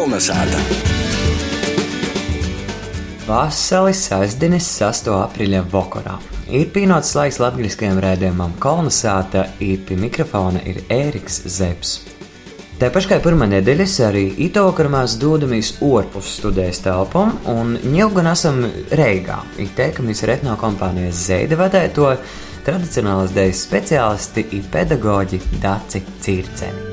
Kolnesāta! Vasaris sestdienas 6. aprīļa vakarā. Ir pienācis laiks latviskajam rēdījumam Kolnesāta, ir pie mikrofona ir Ēriks Zepsi. Tāpat kā pirmā nedēļas, arī itokar mēs dodamies ārpus studijas telpām, un jau gan esam Reigā. Ir teikamies ar etno kompānijas Zeida vadēto tradicionālas dēļas speciālisti ir pedagoģi Daci Circeni.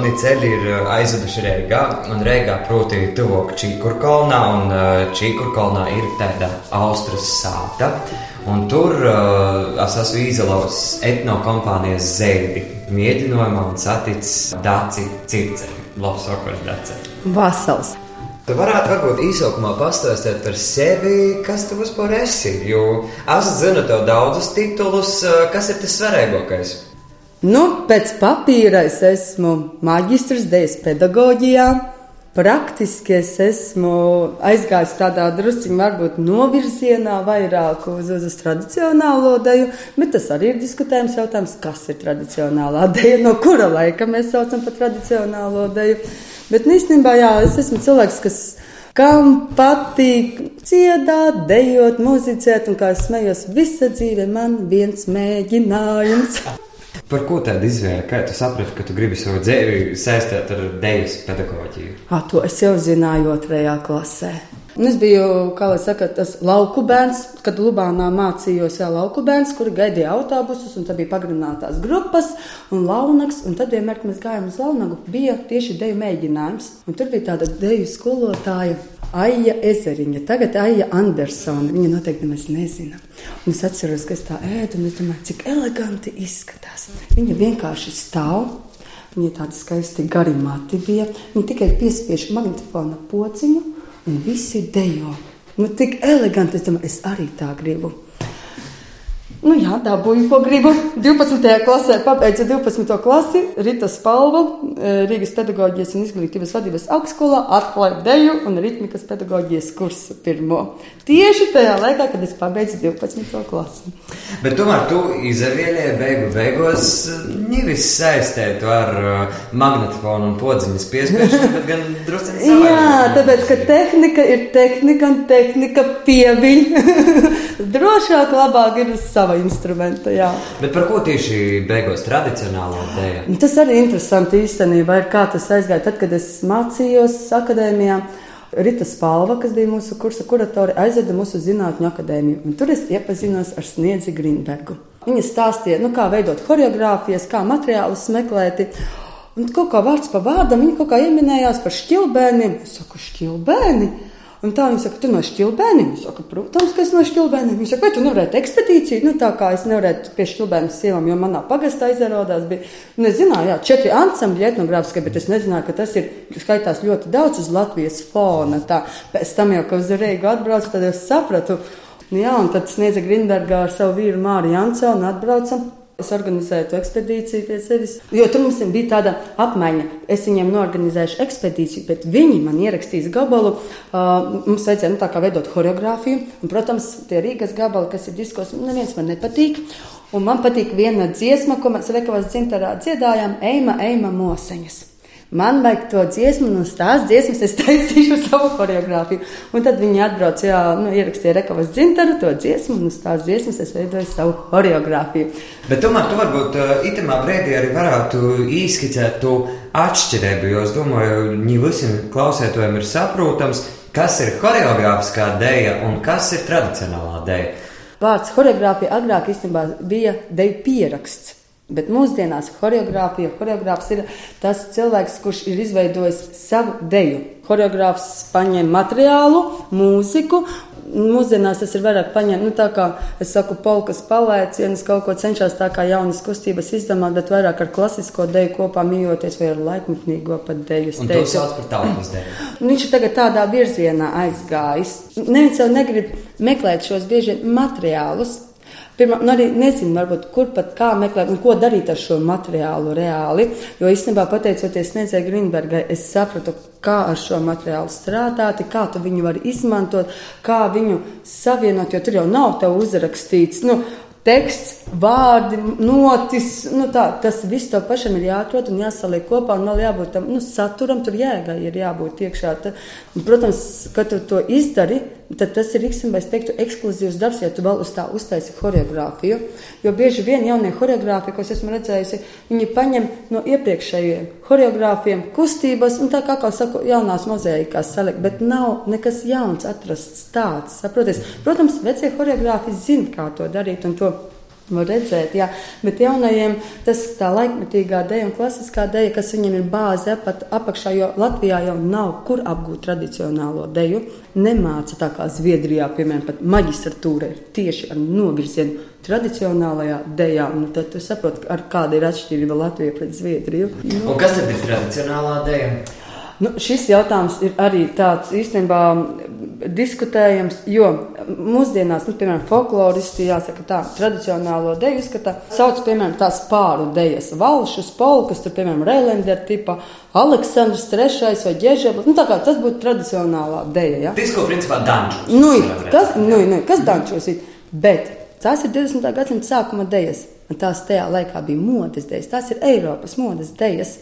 Muni ceļi ir uh, aizveduši Reigā, un Reigā proti tuvāk Čīkurkalnā, un uh, Čīkurkalnā ir tāda Austrijas sāta, un tur uh, es esmu izlaus etno kompānijas Zēdi, mēģinājumā un saticis Daci Circeri. Labs vakars, Daci! Vasals! Tu varētu varbūt īsākumā pastāstīt par sevi, kas tu vispār esi, jo es zinu tev daudzus titulus, kas ir tas svarīgākais? Nu, pēc papīra es esmu maģistrs dēļas pedagoģijā. Praktiski es esmu aizgājis tādā drusciņā, varbūt novirzienā vairāk uz, uz, uz tradicionālo deju, bet tas arī ir diskutējums jautājums, kas ir tradicionālā deja, no kura laika mēs saucam par tradicionālo deju. Bet īstenībā, jā, es esmu cilvēks, kas kam patīk dziedāt, dejot, muzicēt, un kā es smējos, visa dzīve man viens mēģinājums. Par ko tāda izvēle? Kā tu saprati, ka tu gribi savu dzīvi saistīt ar dēļas pedagoģiju? À, to es jau zināju otrajā klasē. Un es biju, kā lai saka, tas lauku bērns, kad Lubānā mācījos, jā, lauku bērns, kuri gaidīja autobusus, un tad bija pagarinātās grupas un launaks, un tad vienmēr, kad mēs gājām uz launagu, bija tieši deju mēģinājums. Un tur bija tāda deju skolotāja, Aija Ezeriņa, tagad Aija Andersona. Viņa noteikti mēs nezinām. Un es atceros, ka es tā ēdu, un es domāju, cik eleganti izskatās. Viņa vienkārši stāv. Viņa tāda skaisti gari mati bija. Viņa tikai piespiež magnetofona pociņu, un visi dejo. Nu, tik eleganti, es domāju, es arī tā gribu. Nu, jā, dabūju, ko gribu. 12. klasē pabeidzu 12. klasi, Rīta Spalva, e, Rīgas pedagoģijas un izglītības vadības augstskolā, atklāju deju un ritmikas pedagoģijas kursu pirmo. Tieši tajā laikā, kad es pabeidzu 12. klasi. Bet tomēr tu izvēlējies beigu beigās nevis saistēt ar uh, magnetofonu un podziņas piespiešanu, bet gan drusku savādāk. Jā, tāpēc, ka tehnika ir tehnika un tehnika pieviļ. Drošāk, labāk ir uz savu sava instrumenta. Jā. Bet par ko tieši beigās tradicionālā dēļ? Nu, tas arī interesanti īstenībā ir, kā tas aizgāja. Tad, kad es mācījos akadēmijā, Rita Spalva, kas bija mūsu kursa kuratore, aizveda mūsu zinātņu akadēmiju. Un tur es iepazinos ar Sniedzi Grīnbergu. Viņa stāstīja, nu, kā veidot choreogrāfijas, kā materiālus meklēt. Un kaut kā vārds pa vārdam viņa kaut kā ieminējās par šķilbēniem. Es saku, šķilbēni! Un tā viņa saka, tu no šķilbēniem? Es saku, protams, ka es no šķilbēniem. Viņa saka, vai tu nevarētu ekspedīciju? Nu, tā kā es nevarētu pie šķilbēnas sievām, jo manā pagastā izrādās bija, nu, es zināju, jā, četri ansambļi etnogrāfiskie, bet es nezināju, ka tas ir skaitās ļoti daudz uz Latvijas fona. Tā, pēc tam jau, ka uz Reigu atbraucu, tad es sapratu. Nu, jā, un tad sniedza Grindbergā ar savu vīru Māri Jansonu atbraucam. Es organizēju to ekspedīciju pie sevis, jo tur mums bija tāda apmaiņa. Es viņiem norganizēju ekspedīciju, bet viņi man ierakstīs gabalu. Uh, mums vajadzēja nu, tā kā veidot choreogrāfiju, un, protams, tie Rīgas gabali, kas ir diskos, neviens man nepatīk. Un man patīk viena dziesma, ko mēs Rekavas dzimtarā dziedājām, Eima, Eima Moseņas. Man vajag to dziesmu, un uz tās dziesmas es taisīšu savu choreogrāfiju. Un tad viņi atbrauc, jā, nu, ierakstīja rekavas dzintaru, to dziesmu, un uz tās dziesmas es veidoju savu choreogrāfiju. Bet tomēr tu varbūt uh, itamā brīdī arī varētu īskicēt to atšķirību, jo es domāju, ne visiem klausētājiem ir saprotams, kas ir choreogrāfiskā dēja un kas ir tradicionālā dēja. Vārds choreogrāfija agrāk īstenībā bija deju pieraksts. Bet mūsdienās choreogrāfija, choreogrāfs ir tas cilvēks, kurš ir izveidojis savu deju. Choreogrāfs paņem materiālu, mūziku. Mūsdienās tas ir vairāk paņemt, nu, tā kā es saku, polkas palēcienus, kaut ko cenšas tā kā jaunas kustības izdomāt, bet vairāk ar klasisko deju kopā mījoties vai ar laikmetnīgo pat deju. Un to sauc par tautas deju. Viņš ir tagad tādā virzienā aizgājis. Neviens jau negrib meklēt šos bieži materiālus, pirmā, nu arī nezinu, varbūt, kur pat kā meklēt un ko darīt ar šo materiālu reāli. Jo īstenībā pateicoties Sniedzēji Grīnbergai, es sapratu, kā ar šo materiālu strādāt, kā tu viņu vari izmantot, kā viņu savienot, jo tur jau nav tev uzrakstīts. Nu, teksts, vārdi, notis. Nu tā, tas viss tev pašam ir jāatrod un jāsaliek kopā. Un vēl jābūt tam nu, saturam, tur jēgai ir jābūt iekšā. Ta, un, protams, kad tu to izdari, tad tas ir īstenībā teiktu, ekskluzīvs darbs, ja tu vēl uz tā uztaisi choreogrāfiju. Jo bieži vien jaunie choreogrāfi, ko es esmu redzējusi, viņi paņem no iepriekšējiem choreogrāfiem kustības, un tā kā, kā saku, jaunās mozaīkās salikt, bet nav nekas jauns atrasts tāds. Saproties? Protams, vecie choreogrāfi zina, kā to darīt un to Var redzēt, jā, bet jaunajiem tas tā laikmetīgā dēļa un klasiskā dēļa, kas viņiem ir bāze apat, apakšā, jo Latvijā jau nav kur apgūt tradicionālo deju. Nemāca tā kā Zviedrijā, piemēram, pat maģistratūra ir tieši ar nogriezienu tradicionālajā dejā. Nu, tad tu saproti, kāda ir atšķirība Latvijā pret Zviedriju. Nu. Un kas tad ir tradicionālā deja? Nu, šis jautājums ir arī tāds īstenībā diskutējams, jo mūsdienās, nu, piemēram, folkloristi, jāsaka tā, tradicionālo deju izskata, sauc, piemēram, tās pāru dejas, valšus, polkas, tur, piemēram, Reilender tipa, Aleksandrs III vai Ģežeblis, nu, tā kā tas būtu tradicionālā deja, ja? Disko, principā, dančos. Nu, kas, nu, nu, kas dančos ir? Bet tās ir 20. gadsimta sākuma dejas, un tās tajā laikā bija modes dejas, tās ir Eiropas modes dejas.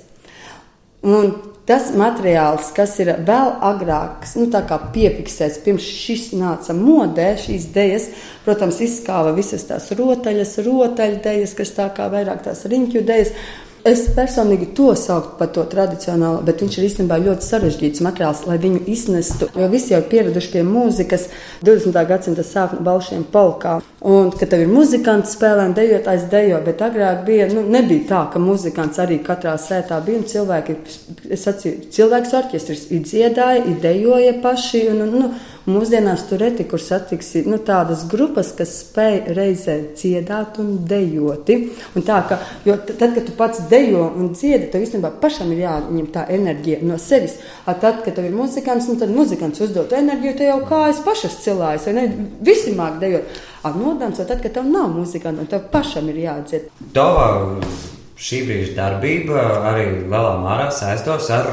Un tas materiāls, kas ir vēl agrāks, nu, piefiksēts pirms šis nāca modē, šīs idejas, protams, izskāva visas tās rotaļas, rotaļdejas, kas tā kā vairāk tās riņķu idejas. Es personīgi to sauktu par to tradicionālo, bet viņš ir īstenībā ļoti sarežģīts materiāls, lai viņu iznestu. Jo visi jau ir pieraduši pie mūzikas 20. gadsimta sākuma balšiem polkā. Un, kad tev ir muzikants spēlē un dejotājs dejo, bet agrāk bija, nu, nebija tā, ka muzikants arī katrā sētā bija un cilvēki, es sacīju, cilvēks orķestris, ir dziedāja, ir dejoja paši. Un, un, nu, Mūsdienās tur reti, kur satiksi nu, tādas grupas, kas spēj reizē dziedāt un dejoti. Un tā, ka, jo tad, kad tu pats dejo un dziedi, tev īstenībā pašam ir jāņem tā enerģija no sevis. A tad, kad tev ir muzikants, nu, tad muzikants uzdod enerģiju, te jau kājas pašas cilājas, vai ne? Visi māk dejot. A nodams, tad, kad tev nav muzikanta, un tev pašam ir jādzied. Tava šī brīža darbība arī lielā mērā saistos ar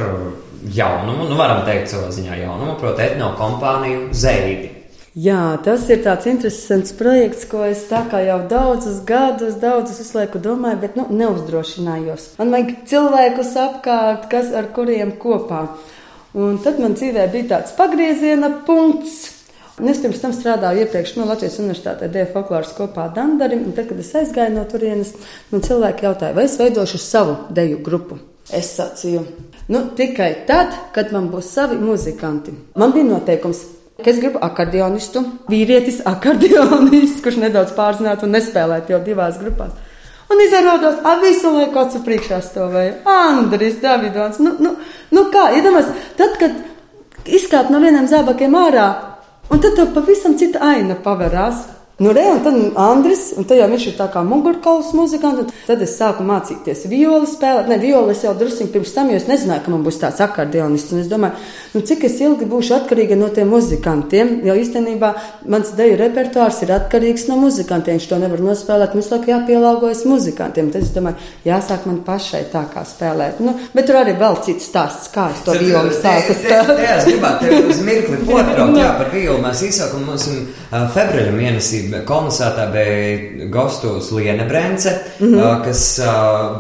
jaunumu, nu varam teikt, savā ziņā jaunumu, proti, etno kompāniju Zeidi. Jā, tas ir tāds interesants projekts, ko es tā kā jau daudzus gadus, daudzus visu laiku domāju, bet nu, neuzdrošinājos. Man vajag cilvēkus apkārt, kas ar kuriem kopā. Un tad man dzīvē bija tāds pagrieziena punkts. Un es pirms tam strādāju iepriekš no Latvijas Universitātē Dievu folkloras kopā ar Dandarim. Tad, kad es aizgāju no turienes, man cilvēki jautāja, vai es veidošu savu deju grupu. Es sacīju, Nu, tikai tad, kad man būs savi muzikanti. Man bija noteikums, ka es gribu akordionistu, vīrietis, akordionists, kurš nedaudz pārzinātu un nespēlētu jau divās grupās. Un izrādās, ka visu laiku kāds priekšā stāvēja Andris Davidons. Nu, nu, nu kā, iedomājieties, tad, kad izkāp no vieniem zābakiem ārā, un tad tev pavisam cita aina paverās. Nu, re, un tad Andris, un tad jau viņš ir tā kā mugurkauls muzikants, tad es sāku mācīties violi spēlēt. Ne, violi es jau drusku pirms tam, jo es nezināju, ka man būs tāds akordeonists. Un es domāju, nu, cik es ilgi būšu atkarīga no tiem muzikantiem, jo īstenībā mans deju repertuārs ir atkarīgs no muzikantiem. Viņš to nevar nospēlēt, mums laikam jāpielāgojas muzikantiem. Tad es domāju, jāsāk man pašai tā kā spēlēt. Nu, bet tur arī vēl cits stāsts, kā es to violi sāku spēlēt. Jā, es gribētu tevi uz mirkli potraukt, jā, par violi mēs īsākam mums februāra mēnesī kolonizētā bija Gostus Lienebrence, mm -hmm. kas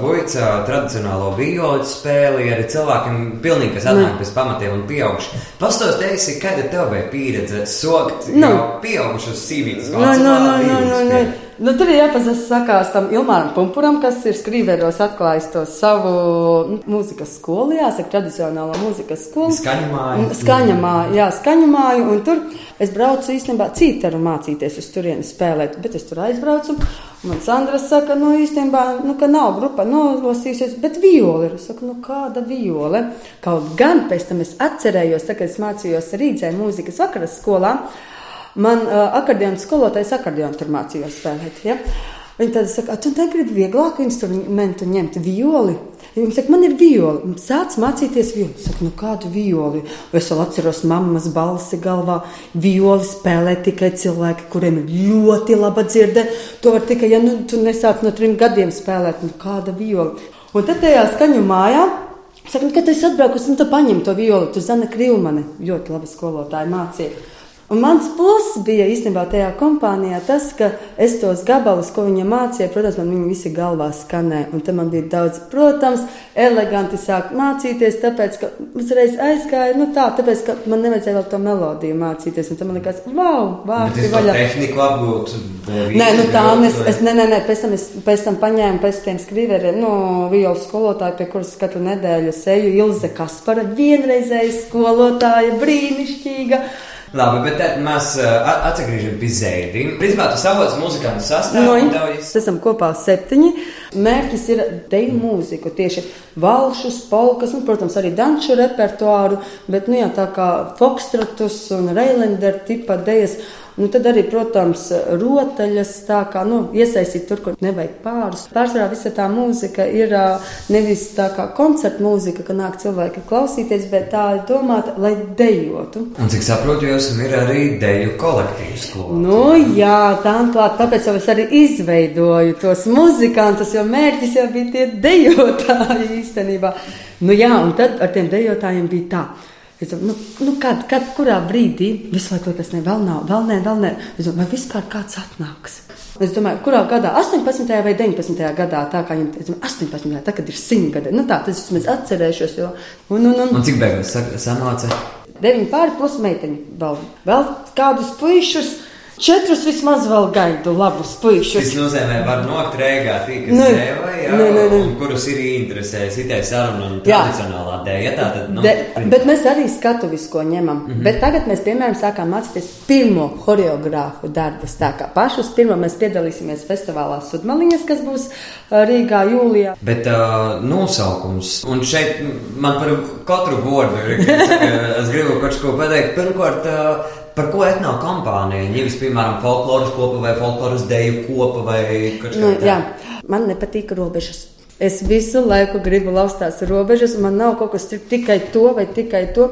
buica tradicionālo violi spēli arī cilvēkiem, pilnīgi, kas atnāk mm. pēc pamatiem un pieauguši. Pastāst, teiksi, kāda tev bija pieredze sokt nu. jau pieaugušas sīvītas? No, no, no, no, no, no. Nu, tur ir jāpasakās tam Ilmāram Pumpuram, kas ir skrīveros atklājis to savu nu, mūzikas skolu, jāsaka, tradicionālo mūzikas skolu. Skaņamāju. Skaņamāju, jā, skaņamāju, un tur es braucu īstenībā cītaru mācīties uz turieni spēlēt, bet es tur aizbraucu. Man Sandra saka, nu īstenībā, nu, ka nav grupa nolasījusies, bet violi ir. Es saku, nu kāda viole? Kaut gan pēc tam es atcerējos, tā, kad es mācījos Rīdzē mūzikas vakaras skolā. Man uh, akadēmijas skolotājs akordeonu tur mācījās spēlēt. Ja? Viņa tad saka, tu negribi vieglāku instrumentu ņemt violi. Viņa saka, man ir violi. Sāc mācīties violi. Es saku, nu kādu violi? Es vēl atceros mammas balsi galvā. Violi spēlē tikai cilvēki, kuriem ir ļoti laba dzirde. To var tikai, ja nu, tu nesāc no trim gadiem spēlēt, nu kāda viola. Un tad tajā skaņu mājā Saka, kad es atbraucu, nu, tad paņem to violi. Tu zini, Krīlmane, ļoti laba skolotāja mācīja. Un mans pluss bija īstenībā tajā kompānijā tas, ka es tos gabalus, ko viņa mācīja, protams, man viņi visi galvā skanē. Un tam man bija daudz, protams, eleganti sākt mācīties, tāpēc, ka uzreiz aizgāja, nu tā, tāpēc, ka man nevajadzēja vēl to melodiju mācīties. Un tam man likās, wow, vārti vaļā. Tehniku apgūt. Nē, nu tā, un es, es, nē, nē, nē, pēc tam es pēc tam paņēmu pēc tiem skriveriem, nu, violu skolotāju, pie kuras katru nedēļu seju Ilze Kaspara, vienreizēja skolotāja, brīnišķīga. Labi, bet tad mēs uh, atgriežamies pie Zēdiem. Principā tas avots muzikānu sastāvā. No, mēs esam kopā septiņi. Mērķis ir deju mūziku, tieši valšus, polkas, un, protams, arī danču repertuāru, bet, nu jā, tā kā fokstrotus un reilender tipa dejas. Nu, tad arī, protams, rotaļas, tā kā nu, iesaistīt tur, kur nevajag pārus. Pārsvarā visa tā mūzika ir nevis tā kā koncerta mūzika, ka nāk cilvēki klausīties, bet tā ir domāta, lai dejotu. Un cik saprotu, jūs ir arī deju kolektīvs klubs. Nu, jā, tā un klāt, tāpēc jau es arī izveidoju tos muzikantus, jo mērķis jau bija tie dejotāji īstenībā. Nu, jā, un tad ar tiem dejotājiem bija tā. Es domāju, nu, nu kad, kad, kurā brīdī visu laiku liekas, ne, vēl nav, vēl nē, vēl nē. Es domāju, vai vispār kāds atnāks? Es domāju, kurā gadā, 18. vai 19. gadā, tā kā viņam teica, 18. tā, kad ir 100 gadi. Nu tā, tas es atcerēšos, jo. Un, un, un, un cik beigās sanāca? 9 pāri plus meiteņu vēl. Vēl kādus puišus Četrus vismaz vēl gaidu labus puišus. Tas nozīmē, var nokt rēgā tīk, kas nu, dēva, jā, nu, nu, nu. kurus ir interesē sitai saruna un tradicionālā dēja. Tā tad, nu, De, bet mēs arī skatuvisko ņemam. Mm -hmm. Bet tagad mēs, piemēram, sākām mācīties pirmo horeogrāfu darbus. Tā kā pašus pirmo mēs piedalīsimies festivālā Sudmaliņas, kas būs Rīgā jūlijā. Bet uh, nosaukums, un šeit man par katru vārdu ir, es gribu kaut ko pateikt. Pirmkārt, uh, Par ko etno kompānija? Ņevis, piemēram, folkloras kopa vai folkloras deju kopa vai kaut nu, jā, man nepatīk robežas. Es visu laiku gribu laustās robežas, un man nav kaut kas tikai to vai tikai to.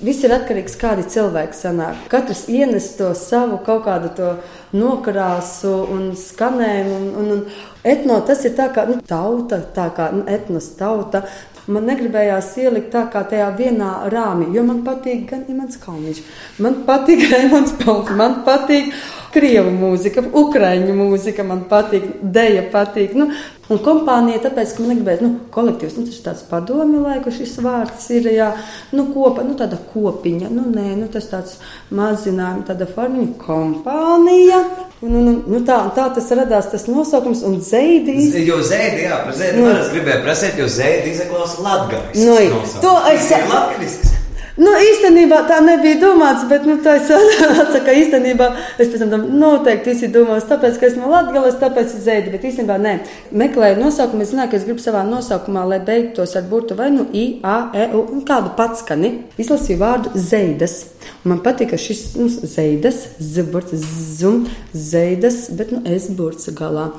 Viss ir atkarīgs no kāda cilvēka sanāk. Katrs ienes to savu kaut kādu to nokrāsu un skanējumu. Un, un, un etno tas ir tā kā nu, tauta, tā kā nu, etnos tauta. Man negribējās ielikt tā kā tajā vienā rāmī, jo man patīk gan Imants Kalniņš, man patīk Raimons Pauls, man patīk krievu mūzika, ukraiņu mūzika, man patīk, deja patīk. Nu, un kompānija, tāpēc, ka man negribēja, nu, kolektīvs, nu, tas ir tāds padomju laiku šis vārds ir, jā, nu, kopa, nu, tāda kopiņa, nu, nē, nu, tas tāds mazinājums, tāda formiņa kompānija. Un, un, un, nu, tā, tā tas radās tas nosaukums, un zeidīs. Jo zeidi, jā, par zeidi nu, es gribēju prasīt, jo zeidi izklausās latgaļisks. Nu, to es... Latgaļisks. Nu, īstenībā tā nebija domāts, bet nu, tā sanāca, ka īstenībā es pēc tam noteikti visi domās, tāpēc, ka esmu latgales, tāpēc es zēdu, bet īstenībā nē. Meklēju nosaukumu, es zināju, ka es gribu savā nosaukumā, lai beigtos ar burtu vai nu I, A, E, U un kādu patskani. Izlasīju vārdu zeidas. Un man patika šis nu, zeidas, ziburts, zum, zeidas, bet nu es burts galā.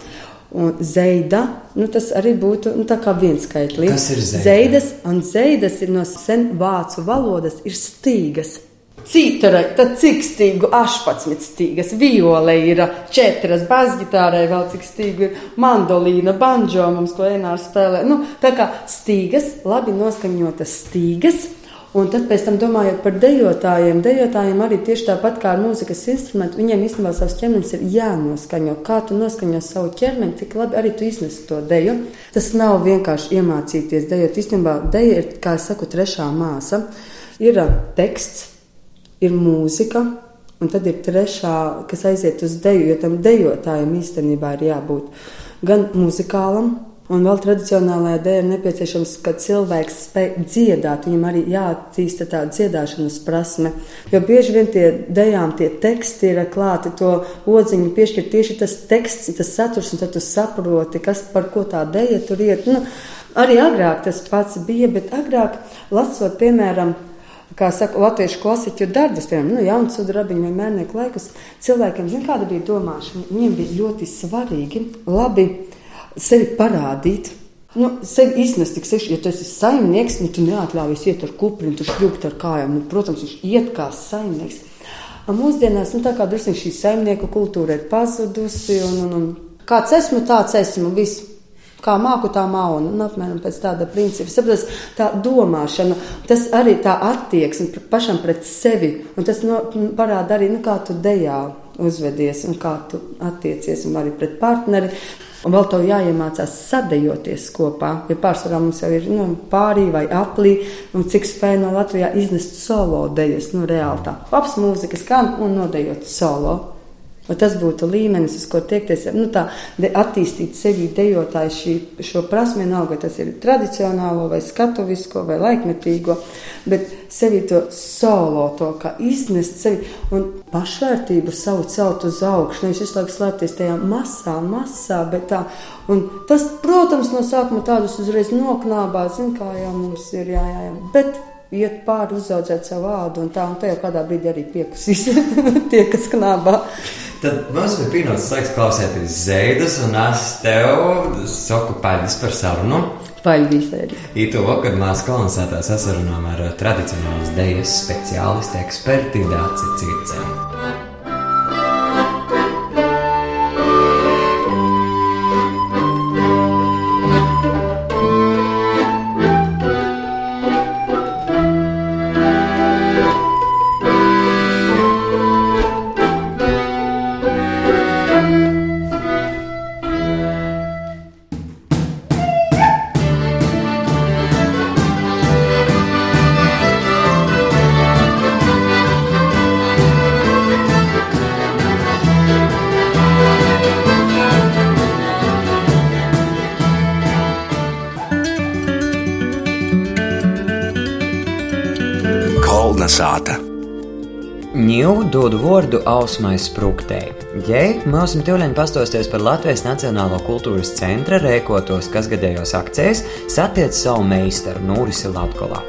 Un zeida, nu, tas arī būtu nu, viens skaitlis. Tas ir zeida. zeidas, un zeidas ir no sen vācu valodas, ir stīgas. Citara, tad cik stīgu, 18 stīgas, viole ir 4, basgitārai vēl cik stīgu ir, mandolīna, banjo mums, ko Enārs spēlē. Nu, tā kā stīgas, labi noskaņotas stīgas, Un tad, tam, domājot par dejotājiem, dejotājiem arī tieši tāpat kā ar mūzikas instrumentu, viņiem īstenībā savs ķermenis ir jānoskaņo. Kā tu noskaņo savu ķermeni, tik labi arī tu iznesi to deju. Tas nav vienkārši iemācīties dejot. Īstenībā deja ir, kā es saku, trešā māsa. Ir teksts, ir mūzika, un tad ir trešā, kas aiziet uz deju, jo tam dejotājam īstenībā ir jābūt gan muzikālam, Un vēl tradicionālajā dēļ ir nepieciešams, ka cilvēks spēj dziedāt, viņam arī jāattīsta tā dziedāšanas prasme. Jo bieži vien tie dejām, tie teksti ir klāti, to odziņu piešķir tieši tas teksts, tas saturs, un tad tu saproti, kas par ko tā deja tur iet. Nu, arī agrāk tas pats bija, bet agrāk lasot, piemēram, kā saka, latviešu klasiķu darbus, piemēram, nu, Jānis Sudrabiņš vai Mērnieku laikus, cilvēkiem, zin, kāda bija domāšana, viņiem bija ļoti svarīgi labi sevi parādīt. Nu, sevi iznest tik seši, ja tu esi saimnieks, nu, tu neatļaujies iet ar kupriņu, tu šļūpt ar kājām. Nu, protams, viņš iet kā saimnieks. Un mūsdienās, nu, tā kā drusku šī saimnieku kultūra ir pazudusi, un, un, un kāds esmu, tāds esmu, viss. Kā māku, tā maunu. Un apmēram pēc tāda principa. Sapratu, tā domāšana, tas arī tā attieksme pašam pret sevi. Un tas no, parāda arī, nu, kā tu dejā uzvedies un kā tu attiecies un arī pret partneri. Un vēl tev jāiemācās sadejoties kopā. Ja pārsvarā mums jau ir nu, pārī vai aplī, un cik spēj no Latvijā iznest solo dejas, nu, reāli tā. Labs mūzikas kā un nodejot solo. Vai tas būtu līmenis, uz ko tiekties, nu, tā, attīstīt sevi dejotāju šī, šo prasmi, nav, vai tas ir tradicionālo, vai skatuvisko, vai laikmetīgo, bet sevi to solo, to kā iznest sevi un pašvērtību savu celt uz augšu, nevis visu laiku slēpties tajā masā, masā, bet tā, un tas, protams, no sākuma tādus uzreiz noknābā, zin, kā jau mums ir, jā, jā, jā, bet iet pāri, uzaudzēt savu vārdu, un tā, un tajā kādā brīdī arī piekusīs tie, kas knābā. Tad mums ir pienācis laiks klausīties zēdas, un es tev saku paļģis par sarunu. Paļģis arī. Īto vakar mēs kolonizētājs sasarunām ar tradicionālas dejas speciālistu eksperti Dāci Circeni. Ņū dod vārdu ausmai spruktei. Jei mums tīvleņi pastosties par Latvijas Nacionālo kultūras centra rēkotos kasgadējos akcijas, satiec savu meistaru Nūrisi Latkolā.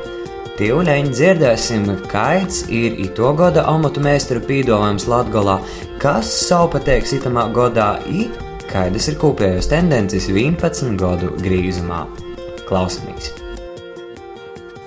Tīvleņi dzirdēsim, kāds ir ito gada amatu meistaru pīdolājums Latgolā, kas savu pateiks itamā godā i kādas ir kopējos tendences 11 gadu grīzumā. Klausamies!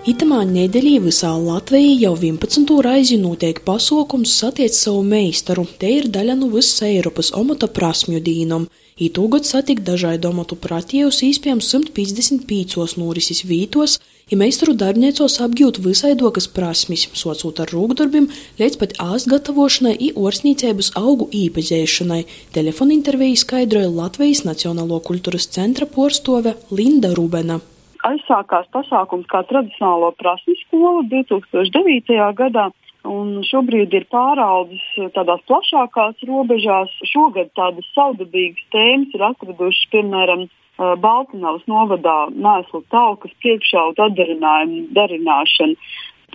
Itamā nedēļā visā Latvijā jau 11. reizi notiek pasākums satiec savu meistaru. Te ir daļa no visas Eiropas omata prasmju dīnam. Itūgad satik dažādu omatu pratījus īspējams 155 norisis vītos, ja meistaru darbniecos apgūt visaidokas prasmis, socot ar rūgdarbiem, līdz pat āst gatavošanai i orsnīcības augu īpazēšanai. Telefona interviju skaidroja Latvijas Nacionālo kultūras centra porstove Linda Rubena aizsākās pasākums kā tradicionālo prasmu skola 2009. gadā. Un šobrīd ir pāraudzis tādās plašākās robežās. Šogad tādas saudabīgas tēmas ir atradušas, piemēram, Baltiņavas novadā mēslu taukas priekšautu atdarinājumu darināšanu.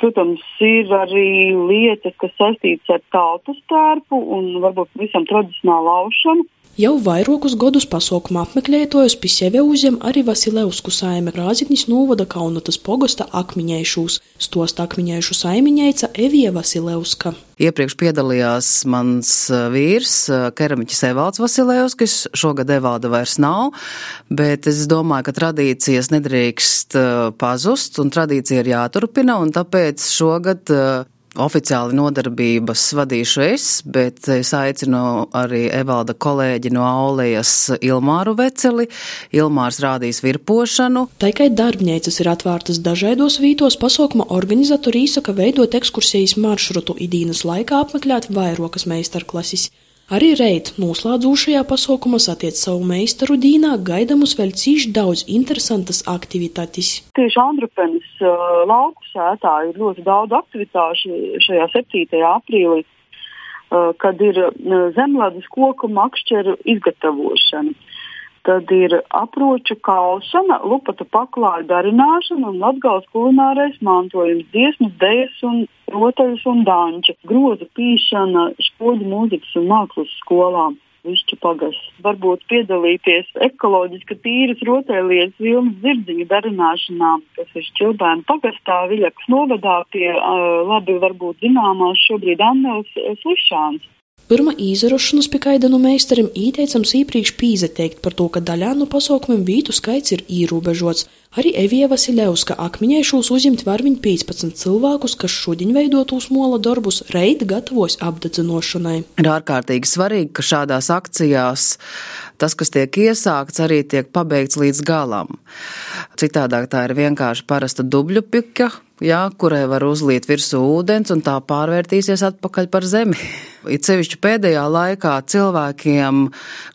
Protams, ir arī lietas, kas saistītas ar tautas tērpu un varbūt visam tradicionālu aušanu. Jau vairākus gadus pasaukumā apmeklētojus pie sevi uzņem arī Vasilevsku saime Rāzitnis novada Kaunatas pogosta akmiņēšūs, stost akmiņēšu saimiņēca Evija Vasilevska. Iepriekš piedalījās mans vīrs, keramiķis Evalds Vasilevskis, šogad Evalda vairs nav, bet es domāju, ka tradīcijas nedrīkst pazust un tradīcija ir jāturpina, un tāpēc šogad Oficiāli nodarbības vadīšu es, bet es aicinu arī Evalda kolēģi no Aulijas Ilmāru Veceli. Ilmārs rādīs virpošanu. Tikai darbnīcas ir atvērtas dažādos vītos, pasaukuma organizatori īsaka veidot ekskursijas maršrutu idīnas laikā apmeklēt vairokas meistarklases. Arī reit noslēdzošajā pasaukumā satiec savu meistaru dīnā, gaidamus vēl cīši daudz interesantas aktivitātes. Tieši Andrupenes lauku sētā ir ļoti daudz aktivitāšu šajā 7. aprīlī, kad ir zemlēdas koku makšķeru izgatavošana. Tad ir aproču kalšana, lupatu paklāju darināšana un latgals kulinārais mantojums, dziesmas, dēļas un rotaļas un danča, grozu pīšana, spoļu mūzikas un mākslas skolām. Višķi pagas. Varbūt piedalīties ekoloģiski tīras rotaļlietas vilnas zirdziņu darināšanā, kas ir Čilbēna pagastā, Viļakas novadā pie uh, labi varbūt zināmās šobrīd Annels Slišāns. Pirmā izrašanās pie kaidanu meistaram ieteicams iepriekš pīzeteikt par to, ka daļā no pasaukumiem vītu skaits ir ierobežots. Arī Evija Vasiljevska akmiņēšos uzņemt var viņa 15 cilvēkus, kas šodien veidotūs mola darbus reid gatavos apdedzinošanai. Ir ārkārtīgi svarīgi, ka šādās akcijās tas, kas tiek iesākts, arī tiek pabeigts līdz galam. Citādāk tā ir vienkārši parasta dubļu pika, jā, kurai var uzliet virsū ūdens un tā pārvērtīsies atpakaļ par zemi. It sevišķi pēdējā laikā cilvēkiem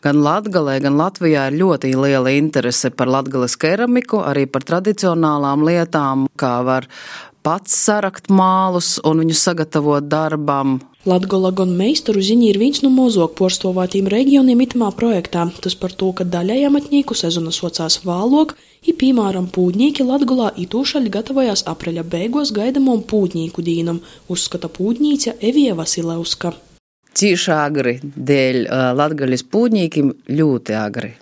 gan Latgalē, gan Latvijā ir ļoti liela interese par latgales keramiku, arī par tradicionālām lietām, kā var pats sarakt mālus un viņus sagatavot darbam, Latgola gan meistaru ziņa ir viens no mozog porstovātīm reģioniem itamā projektā. Tas par to, ka daļai amatnieku sezona socās vālok, i, piemēram, pūģnieki Latgolā itūšaļ gatavojās apreļa beigos gaidamom pūģnieku dīnam, uzskata pūģnīca Evija Vasilevska. Cīši agri dēļ latgaļas pūģniekiem ļoti agri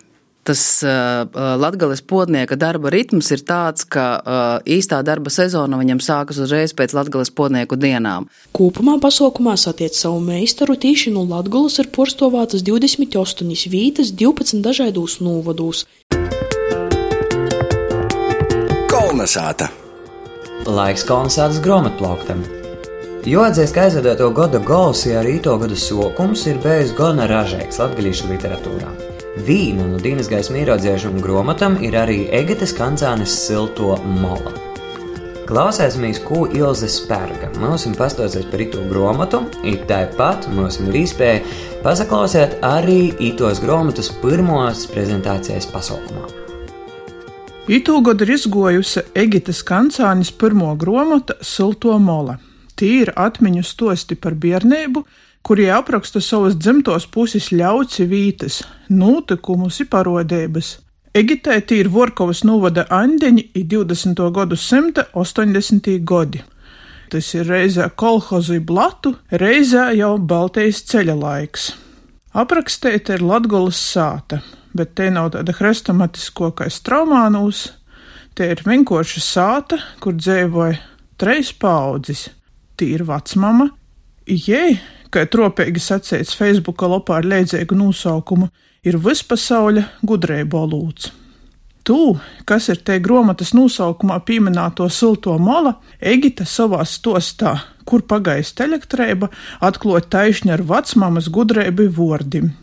tas uh, latgales podnieka darba ritms ir tāds, ka uh, īstā darba sezona viņam sākas uzreiz pēc latgales podnieku dienām. Kopumā pasaukumā satiec savu meistaru tīši no latgales ir porstovātas 28 vītas 12 dažādos novados. Kolnesāta! Laiks kolnesātas grāmatplauktam! Joatzīst, ka aizvedoto gada golsi ar īto gada sokums ir bijis gana ražīgs latgalīšu literatūrā. Vīna no Dienas gaismas ieraudzēšana grāmatam ir arī Egetes kancānes silto mola. Klausēsimies, ko Ilze spērga. Mums ir pastāstījis par itu grāmatu, it tāpat mums ir iespēja pasaklausīt arī itos grāmatas pirmos prezentācijas pasaukumā. Itūgad ir izgojusi Egitas kancānis pirmo grāmatu Silto mola. Tīra atmiņu stosti par bērnību, kurie apraksta savas dzimtos puses ļauci vītas, notikumus un parodības. Egitētī ir Vorkovas novada andeņi i 20. gadu simta 80. gadi. Tas ir reizē kolhozu blatu, reizē jau Baltijas ceļa laiks. Aprakstēta ir Latgolas sāta, bet te nav tāda hrestomatisko kā straumānūs, te ir vienkārši sāta, kur dzīvoja treis paudzes. Tī ir vecmama, jē, kā tropīgi sacīts Facebooka lapā ar leidzīgu nosaukumu, ir vispasauļa gudrība lūdzu. Tu, kas ir te grāmatas nosaukumā pieminēto silto mola, Egita savā stostā, kur pagaist elektrība, atklāja taisni ar vecmāmas gudrību vārdim.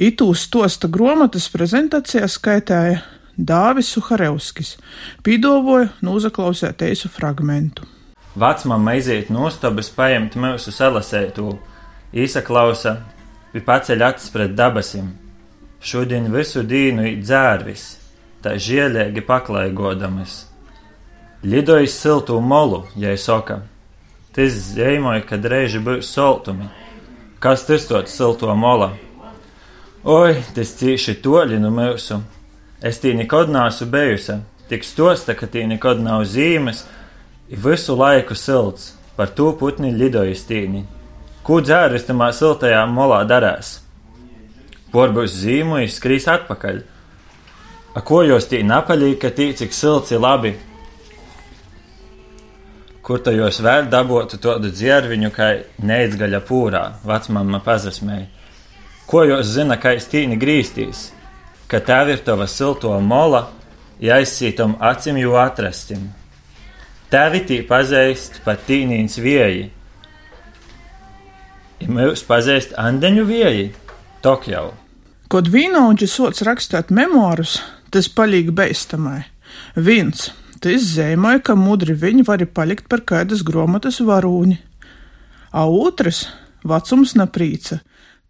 Itū stosta grāmatas prezentācijā skaitēja Dāvis Suharevskis, pīdovoja nūzaklausēt eisu fragmentu. Vecmāma aiziet nostabas paņemt mūsu salasētu Īsaklausa bija paceļ acis pret dabasim. Šodien visu dienu ir dzērvis, tā žielēgi paklaigodamas. Lidojis siltu molu, jai soka. Tas zīmoja, ka reiži būs soltumi. Kas tas tot silto mola? Oi, tas cīši toļi no mūsu. Es tī nekad nāsu bijusi, tik stosta, ka tī nekad nav zīmes, visu laiku silts, par to putni lidojis tīni. Ko dzērvis tamā siltajā molā darēs? Porbūs zīmu izskrīs atpakaļ. A ko jūs tī napaļī, ka tī cik silts ir labi? Kur ta jūs vēl dabotu tādu dzērviņu, kā neizgaļa pūrā, vecmāma pazasmēja? Ko jūs zina, kā stīni grīstīs? Ka tev ir tava silto mola, jāizsītam acim jū atrastim. Tevi tī pazīst pat tīnīns vieji ja mēs pazīst Andeņu vieji, tok jau. Kad vīnauģi sots rakstīt memoārus, tas palīk beistamai. Viens, tas zīmēja, ka mudri viņi var palikt par kādas grāmatas varūni. A otrs, vecums naprīca,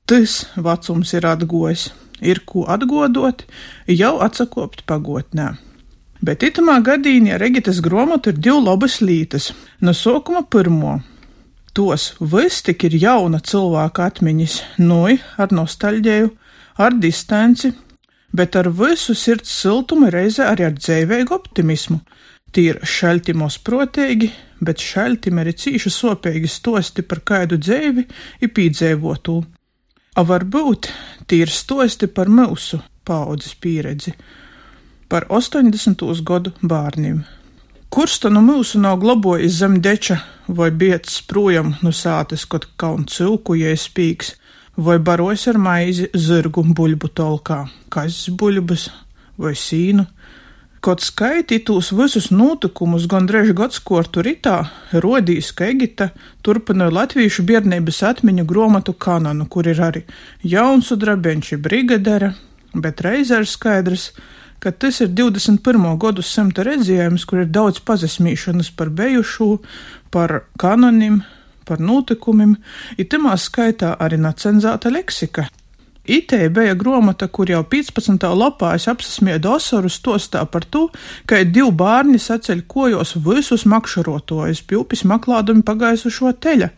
tas vecums ir atgojis, ir ko atgodot, jau atsakopt pagotnē. Bet itamā gadījumā Regitas grāmata ir divi labas lītas. No sākuma pirmo tos viss tik ir jauna cilvēka atmiņas, nui ar nostalģēju, ar distanci, bet ar visu sirds siltumu reizē arī ar dzēvēju optimismu. Tīri šaltimos protīgi, bet šaltim arī cīši sopīgi stosti par kādu dzēvi ir pīdzēvotu. A varbūt tīri stosti par mūsu paudzes pieredzi, par 80. gadu bērniem. Kurš to no mūsu nav glabājis zem deča vai bietis projām no sātes, kad kaun cilku iespīgs, vai barojas ar maizi zirgu buļbu tolkā, kazas buļbas vai sīnu. Kaut skaitītos visus notikumus gandrīz gadskortu ritā, rodīs, ka Egita turpināja latviešu biednības atmiņu gromatu kanonu, kur ir arī jaunsu drabenči brigadere, bet reizē ir skaidrs, ka tas ir 21. gadu simta redzējums, kur ir daudz pazemīšanas par bejušo, par kanonim, par notikumiem, ir tamā skaitā arī nacenzēta leksika. Itē bija grāmata, kur jau 15. lapā es apsasmiedu Osaru stostā par to, ka divi bērni saceļ kojos visus makšarotojus, pjūpis maklādami pagaisušo teļa.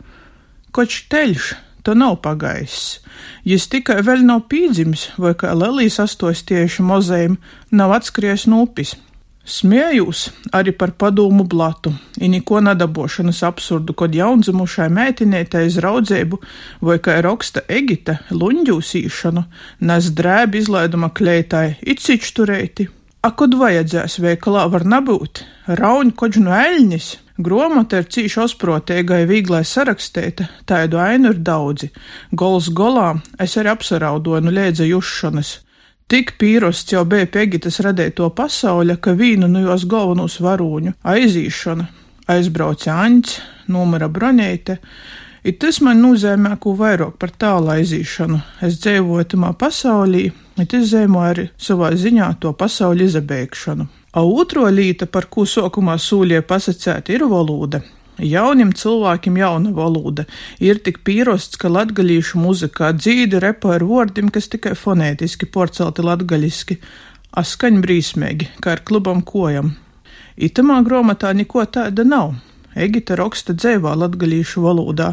Koč teļš, to nav pagaiss. Jis tikai vēl nav pīdzims, vai kā Lelijas astos tieši mozējiem, nav atskries no upis. Smiejos arī par padomu blatu, i neko nadabošanas absurdu, kad jaundzimušai mētinētai izraudzību vai kā raksta Egita luņģūsīšanu, nes drēbi izlaiduma kleitai, it cičturēti. A, kad vajadzēs veikalā var nebūt, rauņ koģu no eļņas, gromata ir cīši osprotēgai vīglai sarakstēta, tādu ainu ir daudzi, gols golā es arī apsaraudoju nu liedza jušanas. Tik pīrosts jau bija Pegitas radēto pasauļa, ka vīnu no jos galvenos varūņu aizīšana, aizbrauca Aņķis, numura broņeite, ir tas man nozīmē, ko vairāk par tālu aizīšanu. Es dzīvoju tamā pasaulī, it izzīmoju arī savā ziņā to pasauļu izabēgšanu. A otro līta, par ko sokumā sūļie pasacēt, ir valoda. Jaunim cilvēkiem jauna valoda ir tik pīrosts, ka latgaļīšu muzikā dzīdi repo ar vārdiem, kas tikai fonētiski porcelti latgaļiski, askaņ brīsmīgi, kā ar klubam kojam. Itamā grāmatā neko tāda nav. Egita raksta dzēvā latgaļīšu valodā.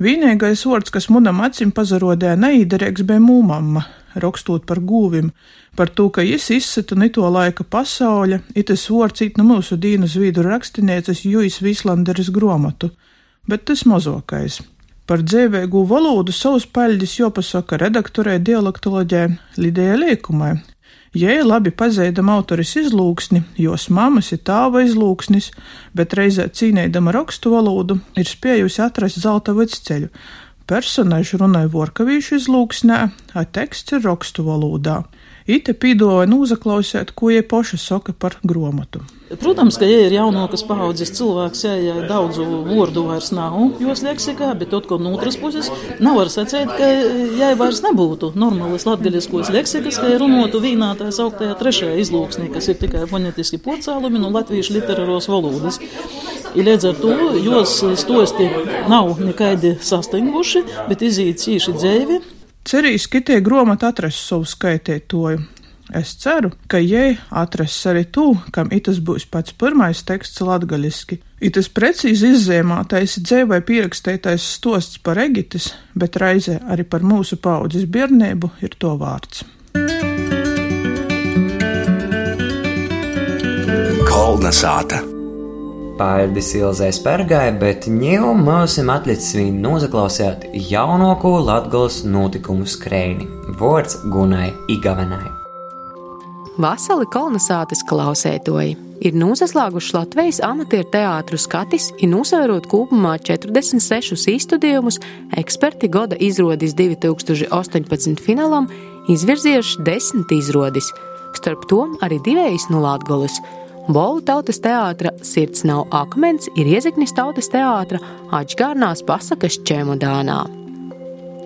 Vienīgais vārds, kas munam acim pazarodēja neīderīgs, bija mūmamma, rakstot par gūvim, par to, ka jis izsita nito laika pasauļa, itas vārds īt no mūsu dīnu zvīdu rakstinieces Juis Vislanderis gromatu, bet tas mazokais. Par dzēvēgu valodu savus paļģis jopasaka redaktorē dialektoloģē Lidija Liekumai, Jē, labi pazīdam autoris izlūksni, jos mammas ir tāva izlūksnis, bet reizē cīnēdama rakstu valodu ir spējusi atrast zelta vidceļu. Personāžu runāja vorkavīšu izlūksnē, a teksts ir rakstu valodā. Ite pīdoja nūzaklausēt, ko jie poši saka par gromatu. Protams, ka, ja ir jaunākas paudzes cilvēks, ja, ja daudzu vārdu vairs nav jos leksikā, bet atkal no otras puses nav var sacēt, ka ja vairs nebūtu normālas latgaļiskos leksikas, ka runotu vīnā tā sauktajā trešajā izlūksnī, kas ir tikai fonetiski porcēlumi no latviešu literāros valodas. I līdz ar to jos stosti nav nekādi sastinguši, bet izīt cīši dzēvi. Cerīs, ka tie gromati atrast savu skaitētoju. Es ceru, ka jai atrast arī tu, kam itas būs pats pirmais teksts latgaļiski. Itas precīzi izzīmētais dzēvai pierakstētais stosts par Egitis, bet reizē arī par mūsu paudzes bērnību ir to vārds. Kolna sāta. Pārdi Silzē Spērgai, bet ņēmu mūsim atlicis viņu nozaklausēt jaunāko Latgales notikumu skrēni - vārds Gunai Igavenai. Vasali kolonizācijas klausētoji ir noslēguši Latvijas amatieru teātru skatis, ir nosvērot kopumā 46 izstudējumus, eksperti gada izrādīs 2018 finālam, izvirzījuši desmit izrādīs, starp tom arī divējs no Latgolas. Bolu tautas teātra Sirds nav akmens ir Iezeknis tautas teātra Ačgārnās pasakas čemodānā.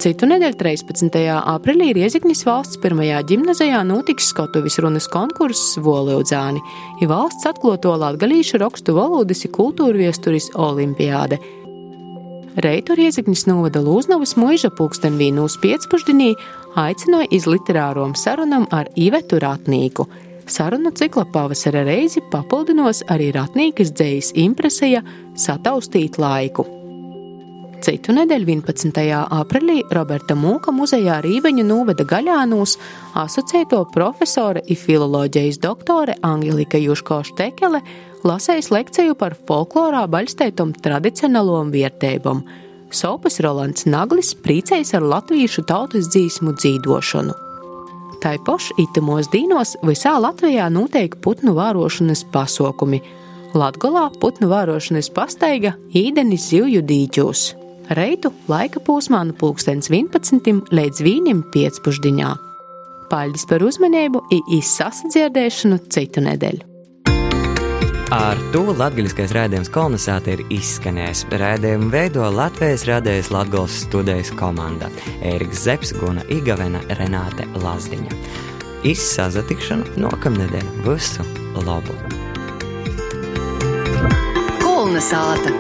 Citu nedēļu 13. aprīlī Rieziknis valsts pirmajā gimnazijā notiks skatuvis runas konkurss Voleudzāni, ja valsts atklāto latgalīšu rakstu valodas ir kultūra viesturis Olimpiāde. Reitu Rieziknis novada Lūznavas mūža pulkstenvīnūs piecpuždinī aicināja iz literārom sarunam ar Ivetu Ratnīku – Sarunu cikla pavasara reizi papildinos arī ratnīkas dzējas impresija Sataustīt laiku. Citu nedēļu 11. aprīlī Roberta Mūka muzejā Rīveņu noveda Gaļānos asociēto profesora un filoloģijas doktore Angelika Juško Štekele lasējas lekciju par folklorā baļstētom tradicionālom vietēbam. Sopas Rolands Naglis priecējas ar latviešu tautas dzīsmu dzīvošanu. Taipoši itimos dīnos visā Latvijā notiek putnu vērošanas pasākumi. Latgolā putnu vērošanas pastaiga īdenis zivju dīķos. Reitu laika posmā no 11. līdz 1. pēcpusdienā. Paldies par uzmanību, izsasadzirdēšanu citu nedēļu. Ar to latgaļiskais rādījums kolonizāte ir izskanējis. Rādījumu veido Latvijas rādījis Latgals studijas komanda Ēriks Zepsi, Guna Igavena, Renāte Lazdiņa. Izsazatikšanu nokamnedēļ visu labu! Kolonizāte!